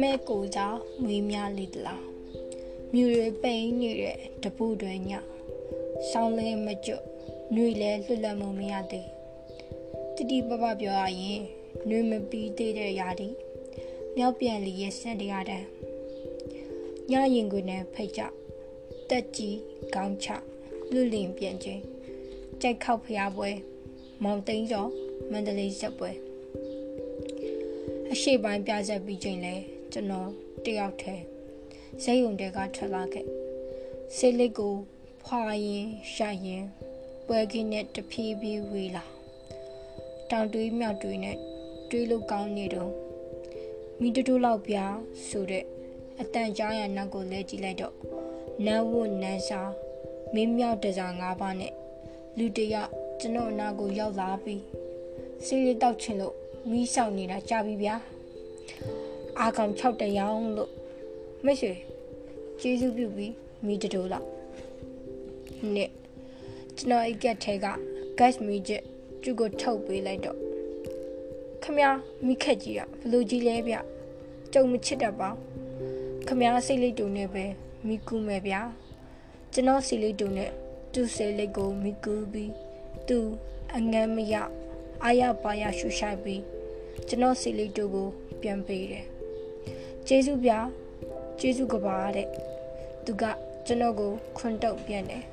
မဲကိုကြောင့်မွေးများလေတလားမြူတွေပိန်နေတဲ့တပူတွေညဆောင်းလဲမကျွတ်နှွေလဲလွတ်လပ်မှုမရသေးတတိပပပြောရရင်နှွေမပြီးသေးတဲ့ຢာဒီမြောက်ပြန်လီရဲ့စက်တရားတန်းညရင်ကိုနဲ့ဖိတ်ကြတက်ကြီးကောင်းချလွတ်လင်ပြန်ချင်းကြိုက်ခောက်ဖျားပွဲ မောင်သိန်းကျော်မန္တလေးဆက်ပွဲအရှိပိုင်းပြဆက်ပြီးချိန်လဲ ကျွန်တော်တယောက်တည်းဇိတ်ုံတဲကထွက်လာခဲ့စိတ်လေးကိုဖွာရင်ရှာရင်ပွဲခင်းနဲ့တဖြည်းဖြည်းဝေးလာတောင်တွေးမြောက်တွေးနဲ့တွေးလို့ကောင်းနေတော့မိတူတူလောက်ပြဆိုတဲ့အတန်ကြားရနောက်ကိုလဲကြည့်လိုက်တော့နန်းဝတ်နန်းစာမင်းမြောက်တစား၅ပါးနဲ့လူတရကျွန်တော်အနာကိုရောက်လာပြီးစီးလေးတောက်ချင်လို့မီးဆောင်နေတာကြာပြီဗျာ အာကောင်6တရောင်လို့မိတ်ဆွေကျေးဇူးပြုပြီးမိတတိုးလောက်နဲ့ကျွန်တော်အိတ်ကက်ထဲက gas မီဂျက်သူ့ကိုထုတ်ပေးလိုက်တော့ခမမိခက်ကြီးอ่ะဘလို့ကြီးလဲဗျကြုံမချစ်တတ်ပါခမစိတ်လေးတုံနဲ့ပဲမိကူမယ်ဗျာကျွန်တော်စိတ်လေးတုံနဲ့သူ့စိတ်လေးကိုမိကူပြီးသူအငမ်းမရအာရပါရရှူရှိုက်ပြီးကျွန်တော်စိတ်လေးတို့ကိုပြန်ပေးတယ် ကျေးဇူးဗျာကျေးဇူးကပါတဲ့သူကကျွန်တော်ကိုခွန်းတုပ်ပြန်တယ်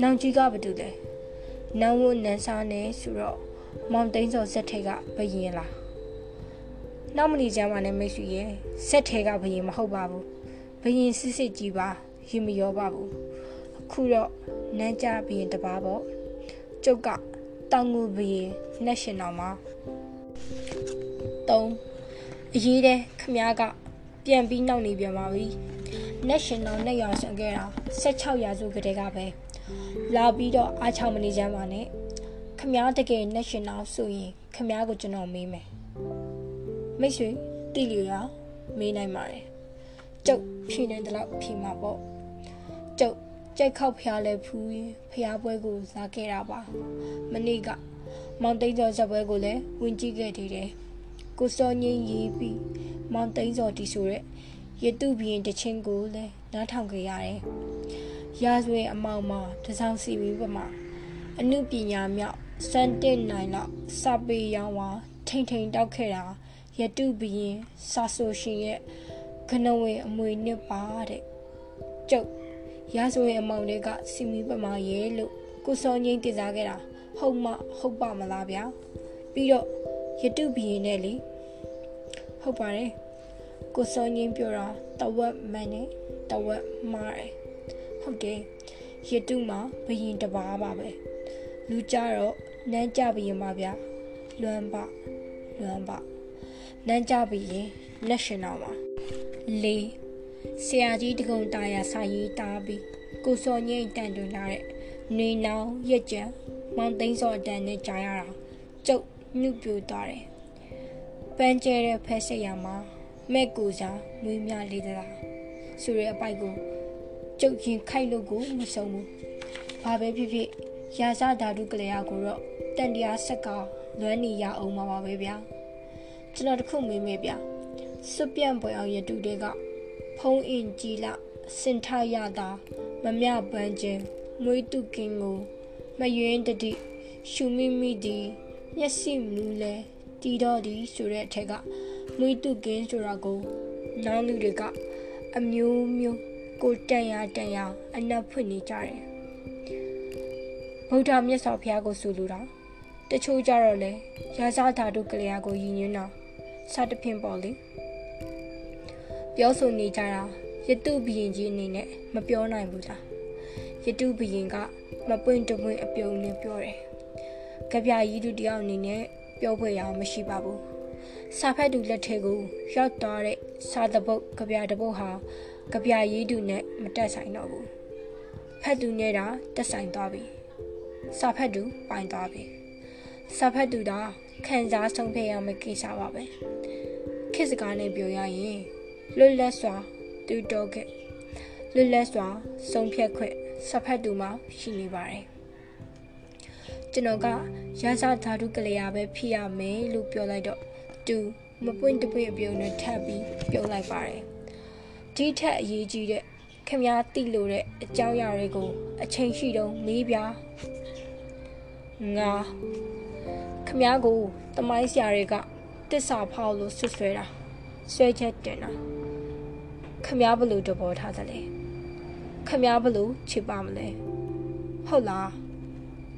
နောင်ကြီးကဘာတူလဲနောင်ဝနန်းစားနေဆိုတော့မောင်သိန်းစော်ဆက်ထဲကဘယင်လားနောက်မလီချမ်းမနဲ့မိတ်ဆွေရဲ့ဆက်ထဲကဘယင်မဟုတ်ပါဘူးဘယင်စစ်စစ်ကြီးပါရင်မရောပါဘူးအခုတော့နန်းကြဘယင်တပါပေါ့ကျုပ်ကတောင်ငူဘယင်နှက်ရှင်တော်မှာ3 အရေးတဲ့ခမားကပြန်ပြီးနောက်နေပြန်ပါပြီ National နဲ့ရဆောင်ခဲ့တာ16ရာစုကတည်းကပဲလာပြီးတော့အားချောင်းမနေကြပါနဲ့ခမားတကယ် National ဆိုရင်ခမားကိုကျွန်တော်မေးမယ်မိတ်ဆွေတိလျာမေးနိုင်ပါတယ်ကျုပ်ဖြေနေတဲ့လောက်ဖြေမှာပေါ့ကျုပ်ကြိုက်ခောက်ဖျားလဲဖူးရင်ဖျားပွဲကိုလာခဲ့တာပါမနေ့ကမောင်သိန်းကျော်ဇပွဲကိုလည်းဝင်ကြည့်ခဲ့သေးတယ် ကိုစောငင်းရေးပြီးမောင်သိန်းစောတီဆိုတဲ့ရတုဘရင်တချင်းကိုလည်းနားထောင်ခဲ့ရတယ်။ရာဇဝင်အမောင်မှာတစောင်းစီပြီးပမာအမှုပညာမြောက်စန်တက်နိုင်လောက်စာပေရောင်းဝါထိန်ထိန်တောက်ခဲ့တာရတုဘရင်စာဆိုရှင်ရဲ့ခဏဝင်အမွေနှစ်ပါတဲ့။ကျုပ်ရာဇဝင်အမောင်တွေကစီမီပမာရဲလို့ကိုစောငင်းတည်စားခဲ့တာဟုတ်မဟုတ်ပါမလားဗျာ။ပြီးတော့ ရတုဘရင်နဲ့လေဟုတ်ပါတယ်ကိုစောငင်းပြောတာတဝက်မှန်နဲ့တဝက်မှားတယ်ဟုတ်တယ်ရတုမှာဘရင်တပါးပါပဲလူကြတော့နန်းကြဘရင်ပါဗျာလွမ်းပလွမ်းပနန်းကြဘရင် national မှာလေးဆရာကြီးတကုံတာယာစာရေးတားပြီးကိုစောငင်းတန်တွင်လာတဲ့နေနောင်ရက်ကြံမောင်သိန်းစောအတန်နဲ့ကြားရတာကျုပ် ညှုပ်ပြိုသွားတယ်ပန်းကျဲတဲ့ဖက်ဆက်ရမှာမဲ့ကိုစားမွေးမြလေးသလားဆိုတဲ့အပိုက်ကိုကျုပ်ရင်ခိုက်လို့ကိုမဆုံးဘူးဘာပဲဖြစ်ဖြစ်ရာဇဓာတုကလေးယာကိုတော့တန်တရားဆက်ကလွမ်းနေရအောင်ပါပါပဲဗျာကျွန်တော်တခုမေးမေးဗျာစွပြန့်ပွဲအောင်ရတုတဲ့ကဖုံးအင်ကြီးလစင်ထရတာမမြပန်းချင်းမွေးတုကင်းကိုမယွင်းတတိရှုမိမိဒီ မျက်စိမူလဲတီတော့ဒီဆိုတဲ့အထက်ကမွေးတုကင်းဆိုတာကိုနောင်လူတွေကအမျိုးမျိုးကိုတန်ရတန်ရအနက်ဖွင့်နေကြတယ်ဗုဒ္ဓမြတ်စွာဘုရားကိုဆူလူတာတချို့ကြတော့လေရာဇဓာတုကလျာကိုယဉ်ညွန်းတာစသဖြင့်ပေါ့လေပြောဆိုနေကြတာယတုဘရင်ကြီးအနေနဲ့မပြောနိုင်ဘူးလားယတုဘရင်ကမပွင့်တပွင့်အပြုံနဲ့ပြောတယ် ကြပြကြီးတို့တယောက်အနေနဲ့ပြောဖွယ်ရအောင်မရှိပါဘူးစာဖတ်သူလက်ထဲကိုရောက်သွားတဲ့စာတပုတ်ကြပြတပုတ်ဟာကြပြရေးသူနဲ့မတက်ဆိုင်တော့ဘူးဖတ်သူနဲ့တာတက်ဆိုင်သွားပြီစာဖတ်သူပိုင်သွားပြီစာဖတ်သူတော့ခံစားဆုံးဖြတ်ရမယ့်ကိစ္စပါပဲခေတ်စကားနဲ့ပြောရရင်လွတ်လပ်စွာတူတော့ခဲ့လွတ်လပ်စွာဆုံးဖြတ်ခွင့်စာဖတ်သူမှာရှိနေပါတယ် ကျွန်တော်ကရသဓာတုကလေးရပဲဖြစ်ရမယ်လို့ပြောလိုက်တော့သူမပွင့်တပွင့်အပြုံနဲ့ထပ်ပြီးပြုံးလိုက်ပါတယ်ဒီထက်အရေးကြီးတဲ့ခမည်းတိလို့တဲ့အကြောင်းအရာတွေကို အချိန်ရှိတုန်းမေးပြငါခမည်းကိုတမိုင်းဆရာတွေကတစ္ဆာဖောက်လို့ဆွဆွဲတာဆွဲချက်တင်တာခမည်းဘလို့တဘောထားတယ်လေခမည်းဘလို့ချစ်ပါမလဲဟုတ်လား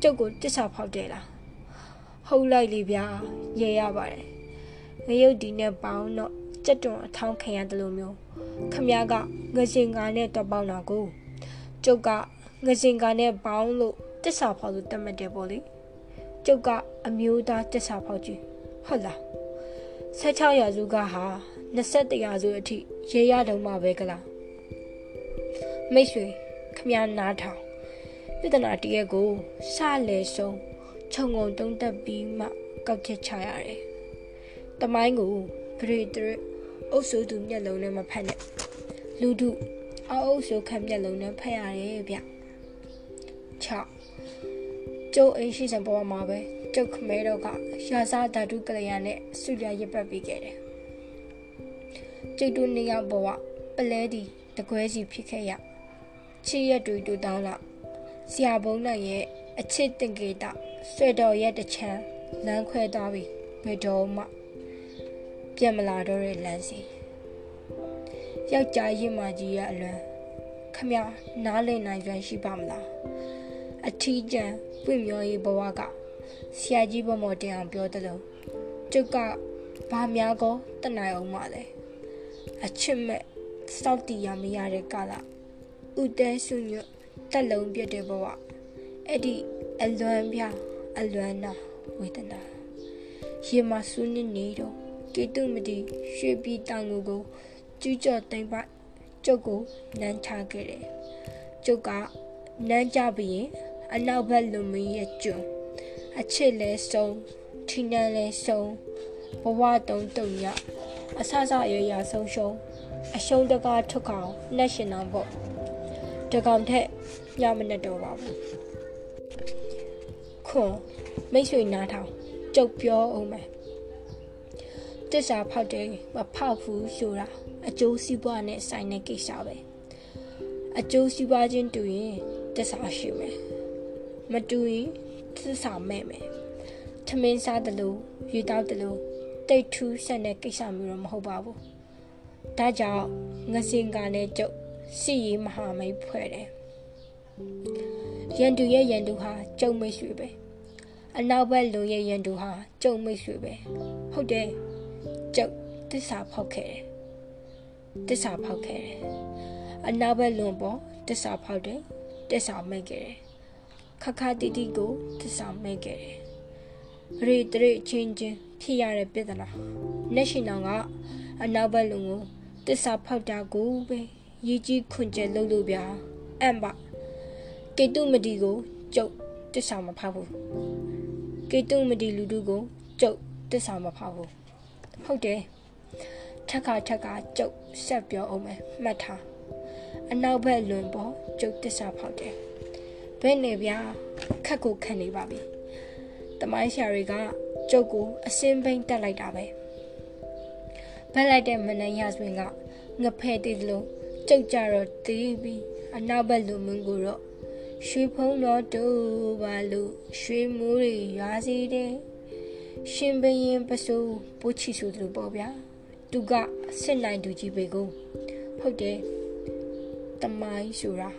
ကျုပ်ကိုတစ္ဆာဖောက်တယ်လားဟုတ်လိုက်လေဗျာရေရပါတယ်ငရုတ်ဒီနဲ့ပေါင်းတော့ကြက်တွန်အထောင်းခံရတယ်လို့မျိုးခမည်းကငစင်ကာနဲ့တော့ပေါင်းတာကိုကျုပ်ကငစင်ကာနဲ့ပေါင်းလို့တစ္ဆာဖောက်လို့တတ်မှတ်တယ်ပေါ့လေကျုပ်ကအမျိုးသားတစ္ဆာဖောက်ကြီးဟုတ်လား16ရာစုကဟာ21ရာစုအထိရေရတုံးမှပဲကလားမိတ်ဆွေခမည်းနားထောင် ပြဿနာတရက်ကိုစလဲဆုံးခြုံငုံတုံးတက်ပြီးမှကောက်ချက်ချရတယ်။တမိုင်းကိုဂရိတရအုပ်စုသူမျက်လုံးနဲ့မဖက်နဲ့လူထုအအုပ်စုခက်မျက်လုံးနဲ့ဖက်ရတယ်ဗျ။6ကျုပ်အိမ်ရှိစံပေါ်မှာပဲကျုပ်ခမဲတော့ကရာစားဓာတုကလျာနဲ့ဆုရရပတ်ပြီးခဲ့တယ်။ကျုပ်တို့နေရောက်ပေါ်ကပလဲဒီတကွဲစီဖြစ်ခဲ့ရချစ်ရက်တွေတူတောင်းလာ ဆရာဘုန်းနိုင်ရဲ့အချစ်တင်ကေတာဆွေတော်ရဲ့တချမ်းလမ်းခွဲသွားပြီဘယ်တော့မှပြန်မလာတော့တဲ့လမ်းစီယောက်ျားရင်မကြီးရဲ့အလွန်ခမနားလည်နိုင်စွမ်းရှိပါမလားအထီးကျန်ပွင့်မျောရေးဘဝကဆရာကြီးဘမော်တင်အောင်ပြောတယ်လို့ကျုပ်ကဘာများကောတနိုင်အောင်မလဲအချစ်မဲ့စောက်တီရမရတဲ့ကာလဥတဲဆုညွတ် တက်လုံးပြတဲ့ဘဝအဲ့ဒီအလွမ်းပြအလွမ်းနာဝေဒနာရေမဆူနေနေတော့ကေတုမတိရွှေပြည်တောင်ကိုကျူးကျော်သိမ့်ပိုက်ကျုပ်ကိုနမ်းချခဲ့တယ်ကျုပ်ကနမ်းကြပြီးရင်အနောက်ဘက်လူမင်းရဲ့ကျွန်းအချစ်လဲဆုံးထီနန်းလဲဆုံးဘဝတုံးတုံညအဆဆရရဆုံးရှုံးအရှုံးတကားထုတ်ခေါနှက်ရှင်အောင်ပေါ့ တကောင်ထက်ညမနဲ့တော့ပါဘူးခွန်မိတ်ဆွေနားထောင်ကြုတ်ပြောအောင်မယ်တစ္ဆာဖောက်တယ်မဖောက်ဘူးဆိုတာအကျိုးစီးပွားနဲ့ဆိုင်တဲ့ကိစ္စပဲအကျိုးစီးပွားချင်းတူရင်တစ္ဆာရှိမယ်မတူရင်တစ္ဆာမဲ့မယ်ထမင်းစားတယ်လို့ယူတောက်တယ်လို့တိတ်ထူးဆက်တဲ့ကိစ္စမျိုးတော့မဟုတ်ပါဘူးဒါကြောင့်ငစင်ကနဲ့ကျုပ် စီရီမဟာမိတ်ဖွဲ့တယ်ရန်သူရဲ့ရန်သူဟာကျုံမိတ်ဆွေပဲအနောက်ဘက်လူရဲ့ရန်သူဟာကျုံမိတ်ဆွေပဲဟုတ်တယ်ကျုပ်တစ္ဆာဖောက်ခဲ့တယ်တစ္ဆာဖောက်ခဲ့တယ်အနောက်ဘက်လွန်ပေါ်တစ္ဆာဖောက်တယ်တစ္ဆာမိတ်ခဲ့တယ်ခခတီတီကိုတစ္ဆာမိတ်ခဲ့တယ်ရေတရေချင်းချင်းဖြစ်ရတဲ့ပြဿနာလက်ရှိနောင်ကအနောက်ဘက်လုံကိုတစ္ဆာဖောက်တာကိုပဲ ရေးကြီးခွန်ကျဲလုပ်လို့ဗျာအမ်ပါကေတုမတီကိုကျုပ်တစ္ဆာမဖောက်ဘူးကေတုမတီလူတို့ကိုကျုပ်တစ္ဆာမဖောက်ဘူးဟုတ်တယ်ထက်ခါထက်ခါကျုပ်ဆက်ပြောအောင်မယ်မှတ်ထားအနောက်ဘက်လွန်ပေါ်ကျုပ်တစ္ဆာဖောက်တယ်ဘယ်နေဗျာခက်ကိုခံနေပါပြီတမိုင်းဆရာတွေကကျုပ်ကိုအစင်းပိန်တက်လိုက်တာပဲဘက်လိုက်တဲ့မနက်ရဆိုရင်ကငဖဲ့တည်လို့ ကျုပ်ကြတော့တီးပြီးအနောက်ဘက်လူမင်းကိုတော့ရွှေဖုံးတော်တူပါလို့ရွှေမိုးတွေရွာစီတယ်ရှင်ဘရင်ပစိုးပိုးချီဆိုသူပေါ့ဗျာသူကစစ်နိုင်သူကြီးပဲကိုဟုတ်တယ်တမိုင်းဆိုတာ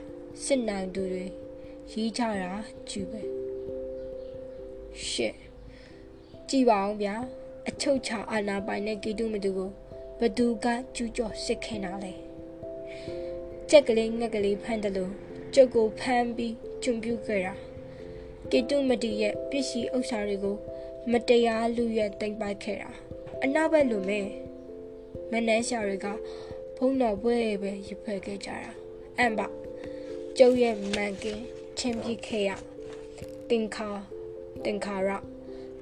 စစ်နိုင်သူတွေရေးကြတာကျူပဲရှစ်ကြည်ပါအောင်ဗျာအချုပ်ချာအာနာပိုင်တဲ့ဂီတုမတူကိုဘသူကကျူးကျော်စစ်ခင်တာလဲ ကြက်ကလေးငှက်ကလေးဖမ်းတယ်လို့ကျုပ်ကိုဖမ်းပြီးကျွံပြူခဲ့တာကေတုမတီရဲ့ပစ္စည်းဥစ္စာတွေကိုမတရားလူရက်တိမ်ပိုက်ခဲ့တာအနောက်ဘက်လူမဲမနှဲရှာတွေကဘုံတော်ပွဲပဲရဖက်ခဲ့ကြတာအမ်ပါကျုပ်ရဲ့မန်ကင်ချင်းပြခဲ့ရတင်ခါတင်ခါရ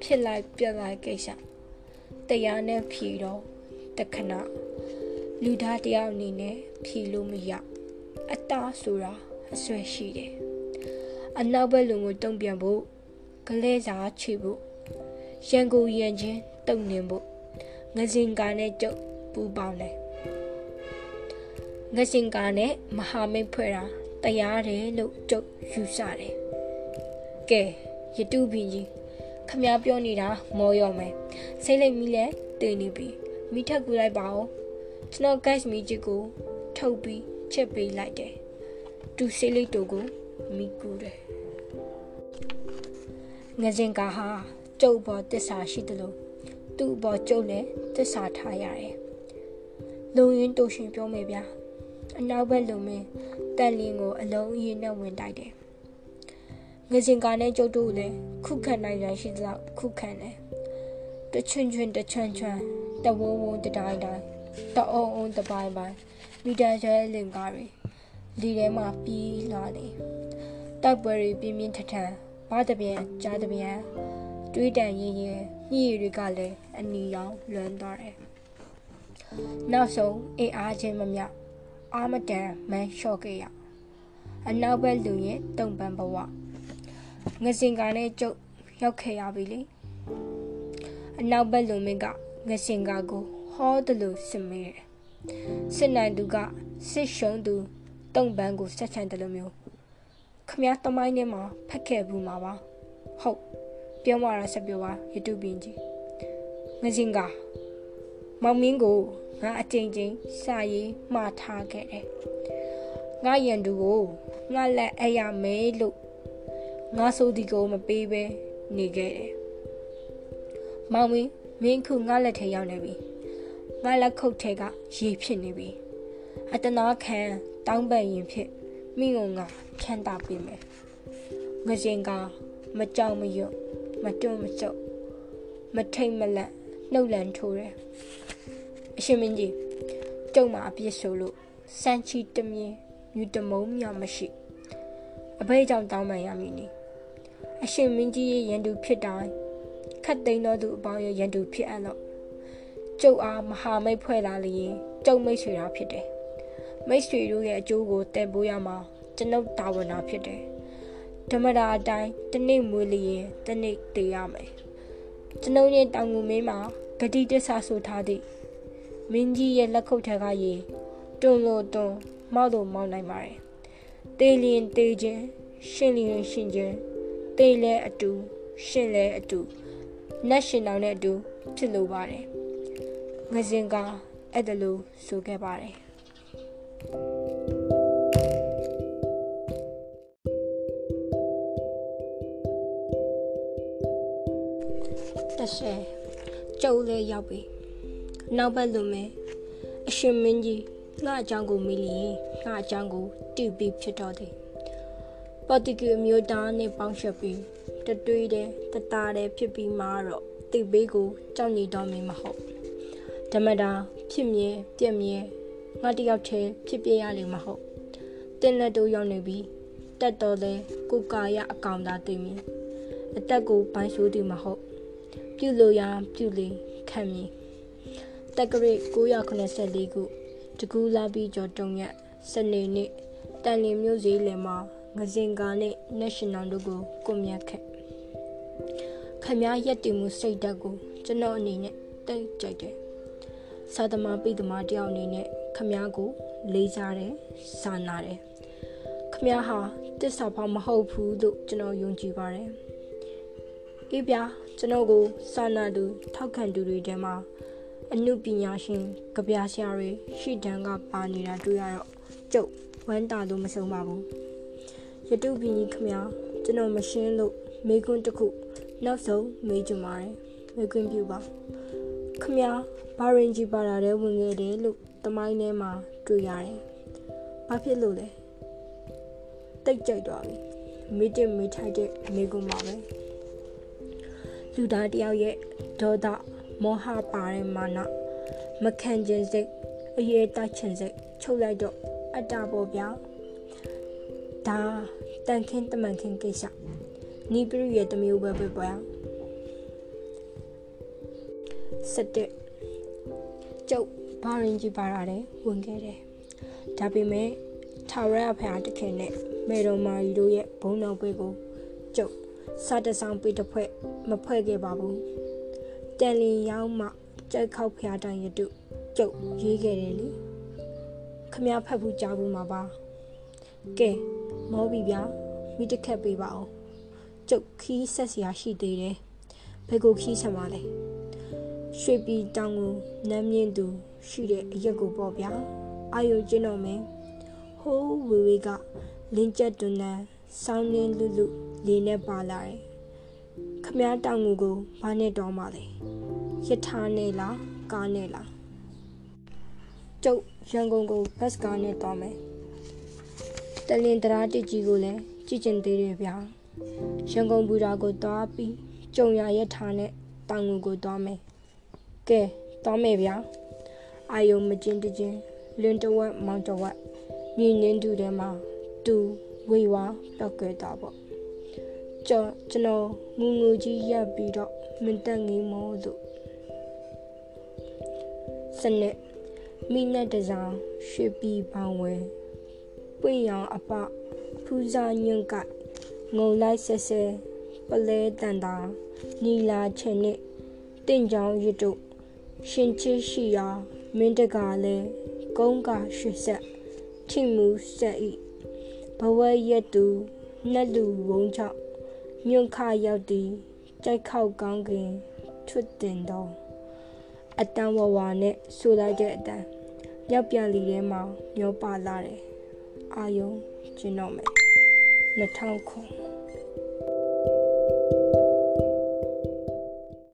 ဖြစ်လိုက်ပြက်လိုက်ကိစ္စတရားနဲ့ဖြီတော့တခဏလူသားတယောက်အနေနဲ့ဖြီလို့မရ အတားဆိုတာအဆွဲရှိတယ်အနောက်ဘက်လူကိုတုံ့ပြန်ဖို့ကလဲစာချေဖို့ရန်ကိုရန်ချင်းတုံနေဖို့ငစင်ကာနဲ့ကျုပ်ပူပေါင်းတယ်ငစင်ကာနဲ့မဟာမိတ်ဖွဲ့တာတရားတယ်လို့ကျုပ်ယူဆတယ်ကဲရတုဘင်းကြီးခမပြောနေတာမော်ရော်မယ်စိတ်လိုက်မိလဲတည်နေပြီမိထက်ကူလိုက်ပါဦးကျွန်တော် gas မီချစ်ကိုထုတ်ပြီး ချက်ပေးလိုက်တယ်သူစိတ်လေးတူကိုမိကူတယ်ငစင်ကာဟာကျုပ်ပေါ်တစ္ဆာရှိတယ်လို့သူ့ဘောကျုပ်လည်းတစ္ဆာထားရတယ်လုံရင်းတူရှင်ပြောမယ်ဗျာအနောက်ဘက်လုံမင်းတန်လင်းကိုအလုံးအင်းနဲ့ဝင်တိုက်တယ်ငစင်ကာနဲ့ကျုပ်တို့လည်းခုခံနိုင်ရရှိသလောက်ခုခံတယ်တချွန်းချွန်းတချွန်းချွန်းတဝုံဝုံတတိုင်းတိုင်းတအုံအုံတပိုင်းပိုင်း မိတန်ကျဲလင်ကားတွေလီထဲမှာပြေးလာနေတိုက်ပွဲတွေပြင်းပြင်းထန်ထန်ဘာတပြန်ကြားတပြန်တွေးတန်ရင်ရင်ညှိတွေကလည်းအနီရောင်လွမ်းသွားတယ်နောက်ဆုံးအေးအားချင်းမမြအာမတန်မန်းလျှော့ခဲ့ရအနောက်ဘက်လူရဲ့တုံပန်ဘဝငစင်ကနဲ့ကျုပ်ရောက်ခဲ့ရပြီလေအနောက်ဘက်လူမင်းကငစင်ကကိုဟောတယ်လို့စင်မေးတယ် စစ်နိုင်သူကစစ်ရှုံးသူတုံပန်ကိုဆက်ချန်တယ်လို့မျိုးခမည်းတမိုင်းထဲမှာဖက်ခဲ့ဘူးမှာပါဟုတ်ပြောမှတော့ဆက်ပြောပါရတုပင်ကြီးငစင်ကမောင်မင်းကိုငါအကြိမ်ကြိမ်စာရေးမှားထားခဲ့တယ်ငါရန်သူကိုငါလက်အရာမဲလို့ငါဆိုဒီကိုမပေးပဲနေခဲ့တယ်မောင်မင်းမင်းခုငါလက်ထဲရောက်နေပြီ ငါလက်ခုပ်ထဲကရေဖြစ်နေပြီအတနာခံတောင်းပန်ရင်ဖြစ်မိငုံငါခန့်တာပေးမယ်ငစင်ကမကြောက်မရွံ့မတွန့်မစုပ်မထိတ်မလန့်နှုတ်လန်ထိုးတယ်အရှင်မင်းကြီးကျုံမှာအပြစ်ဆိုလို့စမ်းချီတမြင်ယူတမုံမြမရှိအဖေကြောင့်တောင်းပန်ရမည်နီအရှင်မင်းကြီးရဲ့ရန်သူဖြစ်တိုင်းခတ်သိမ်းတော်သူအပေါင်းရဲ့ရန်သူဖြစ်အပ်လို့ ကျုပ်အားမဟာမိတ်ဖွဲ့လာလျင်ကျုပ်မိတ်ဆွေတာဖြစ်တယ်မိတ်ဆွေတို့ရဲ့အကျိုးကိုတည်ပိုးရမှာကျွန်ုပ်တာဝန်တာဖြစ်တယ်ဓမ္မတာအတိုင်းတနေ့မွေးလျင်တနေ့တည်ရမယ်ကျွန်ုပ်ရဲ့တောင်ငူမင်းမှာဂတိတစ္ဆာဆိုထားသည့်မင်းကြီးရဲ့လက်ခုပ်ထက်ကရေတွန်းလို့တွန်းမောက်လို့မောက်နိုင်ပါတယ်တေးလျင်တေးခြင်းရှင်လျင်ရှင်ခြင်းတေးလဲအတူ ရှင်လဲအတူနတ်ရှင်တော်နဲ့အတူဖြစ်လိုပါတယ် ငစင်ကအဲ့ဒါလို့ဆိုခဲ့ပါတယ်တရှယ်ကျုပ်လည်းရောက်ပြီနောက်ဘက်လူမဲအရှင်မင်းကြီးငါအကြောင်းကိုမေးလျင်ငါအကြောင်းကိုတိပြီးဖြစ်တော်သည်ပေါ်တူဂီအမျိုးသားနဲ့ပေါင်းချက်ပြီးတတွေးတဲ့တသားတဲ့ဖြစ်ပြီးမှတော့တိဘေးကိုကြောက်ညီတော်မီမဟုတ် ဓမ္မတာဖြစ်မြဲပြက်မြဲငါတယောက်တည်းဖြစ်ပြရလိမ့်မဟုတ်တင်းလက်တို့ရောက်နေပြီတက်တော်လဲကိုကာရအကောင်သာသိမြင်အသက်ကိုဘိုင်းဆိုးသည်မဟုတ် ပြုလို့ရပြုလေခံမည်တက္ကရာ984ခုတကူလာပြီးကျော်တုံရက်စနေနေ့တန်လင်းမျိုးစည်းလယ်မှာငစင်ကာနဲ့ national တို့ကိုကွန်မြတ်ခဲ့ခမည်းရက်တည်မှုစိတ်ဓာတ်ကိုကျွန်တော်အနေနဲ့တိတ်ကြိုက်တယ် စာသမားပြည်သမားတယောက်အနေနဲ့ခမည်းကို လေးစားတယ်စာနာတယ်ခမည်းဟာတစ္ဆာဖောင်မဟုတ်ဘူးလို့ကျွန်တော်ယုံကြည်ပါတယ်အေးပြကျွန်တော်ကိုစာနာသူထောက်ခံသူတွေထဲမှာအနုပညာရှင်ကြပြဆရာတွေရှီတန်းကပါနေတာတွေ့ရတော့ကျုပ်ဝမ်းတာလို့မဆုံးပါဘူးရတုပင်ကြီးခမကျွန်တော်မရှင်းလို့မေကွန်းတစ်ခုနောက်ဆုံးမေးကြပါတယ်မေကွန်းပြပါ ခမဘာရင်ဂျီပါတာတဲ့ဝင်ခဲ့တယ်လို့တမိုင်းထဲမှာတွေ့ရတယ်။ဘာဖြစ်လို့လဲ။တိတ်ကြိုက်သွားပြီ။မေးတစ်မေးထိုက်တဲ့မိကုမှာပဲ။လူသားတယောက်ရဲ့ဒေါသမောဟပါတဲ့မာနမခံကျင်စိတ်အရေးတချင်စိတ်ချုပ်လိုက်တော့အတားပေါ်ပြောင်းဒါတန်ခင်းတမန်ခင်းကိစ္စနီးပြည့်ရဲ့တမျိုးပဲပဲပြောင်း 17ကျုပ်ဘာရင်ကြီးပါလာတယ်ဝင်ခဲ့တယ်ဒါပေမဲ့ထာဝရဘုရားတခင်နဲ့မေတော်မာရီတို့ရဲ့ဘုန်းတော်ပွဲကိုကျုပ်စာတဆောင်ပေးတစ်ဖွဲ့မဖွဲ့ခဲ့ပါဘူးတန်လီရောက်မှကြိုက်ခောက်ဖျားတိုင်ရတုကျုပ်ရေးခဲ့တယ်လေခမဖတ်ဘူးကြားဘူးမှာပါကဲမောပြီဗျာမိတစ်ခက်ပေးပါအောင်ကျုပ်ခီးဆက်စရာရှိသေးတယ်ဘယ်ကိုခီးဆက်မှာလဲ ရွှေပြည်တောင်ကိုနမ်းမြင့်သူရှိတဲ့အရက်ကိုပေါ့ဗျာအာယုကျင်းတော်မယ်ဟိုးဝေဝေကလင်းကျက်တွန်းတန်းဆောင်းလင်းလူလူလေးနဲ့ပါလာတယ်ခမားတောင်ငူကိုဘာနဲ့တော်မှလဲရထားနဲ့လားကားနဲ့လားကျုပ်ရန်ကုန်ကိုဘတ်ကားနဲ့တော်မယ်တလင်တရာတစ်ကြီးကိုလည်းကြည့်ကျင်သေးတယ်ဗျာရန်ကုန်ဘူတာကိုသွားပြီးကြုံရရထားနဲ့တောင်ငူကိုသွားမယ် ကဲသွားမယ်ဗျာအာယုံမကျင်းတချင်းလင်းတဝက်မောင်တဝက်မြင်းနှင်းတူထဲမှာတူဝေဝါပောက်ကြတာပေါ့ကျွန်ကျွန်တော်ငူငူကြီးရပ်ပြီးတော့မင်းတက်ငင်းမောလို့စနစ်မိနဲ့တစားရွှေပြည်ပေါင်ဝဲပွင့်ရောင်အပဖူးစာညွန့်ကငုံလိုက်ဆဲဆဲပလဲတန်တာနီလာချင်နဲ့တင့်ကြောင်ရစ်တို့ ရှင်ချစ်ရှိရာမင်းတကားလဲကုန်းကရွှေဆက်ထိမှုဆက်ဤဘဝရက်သူနှက်လူဝုံချောက်ညွန့်ခရောက်သည်ကြိုက်ခောက်ကောင်းကင်ထွတ်တင်တော့အတန်ဝဝနဲ့ဆိုလိုက်တဲ့အတန်မြောက်ပြန်လီထဲမှာမျောပါလာတယ်အာယုံကျင်းတော့မယ်2000ခု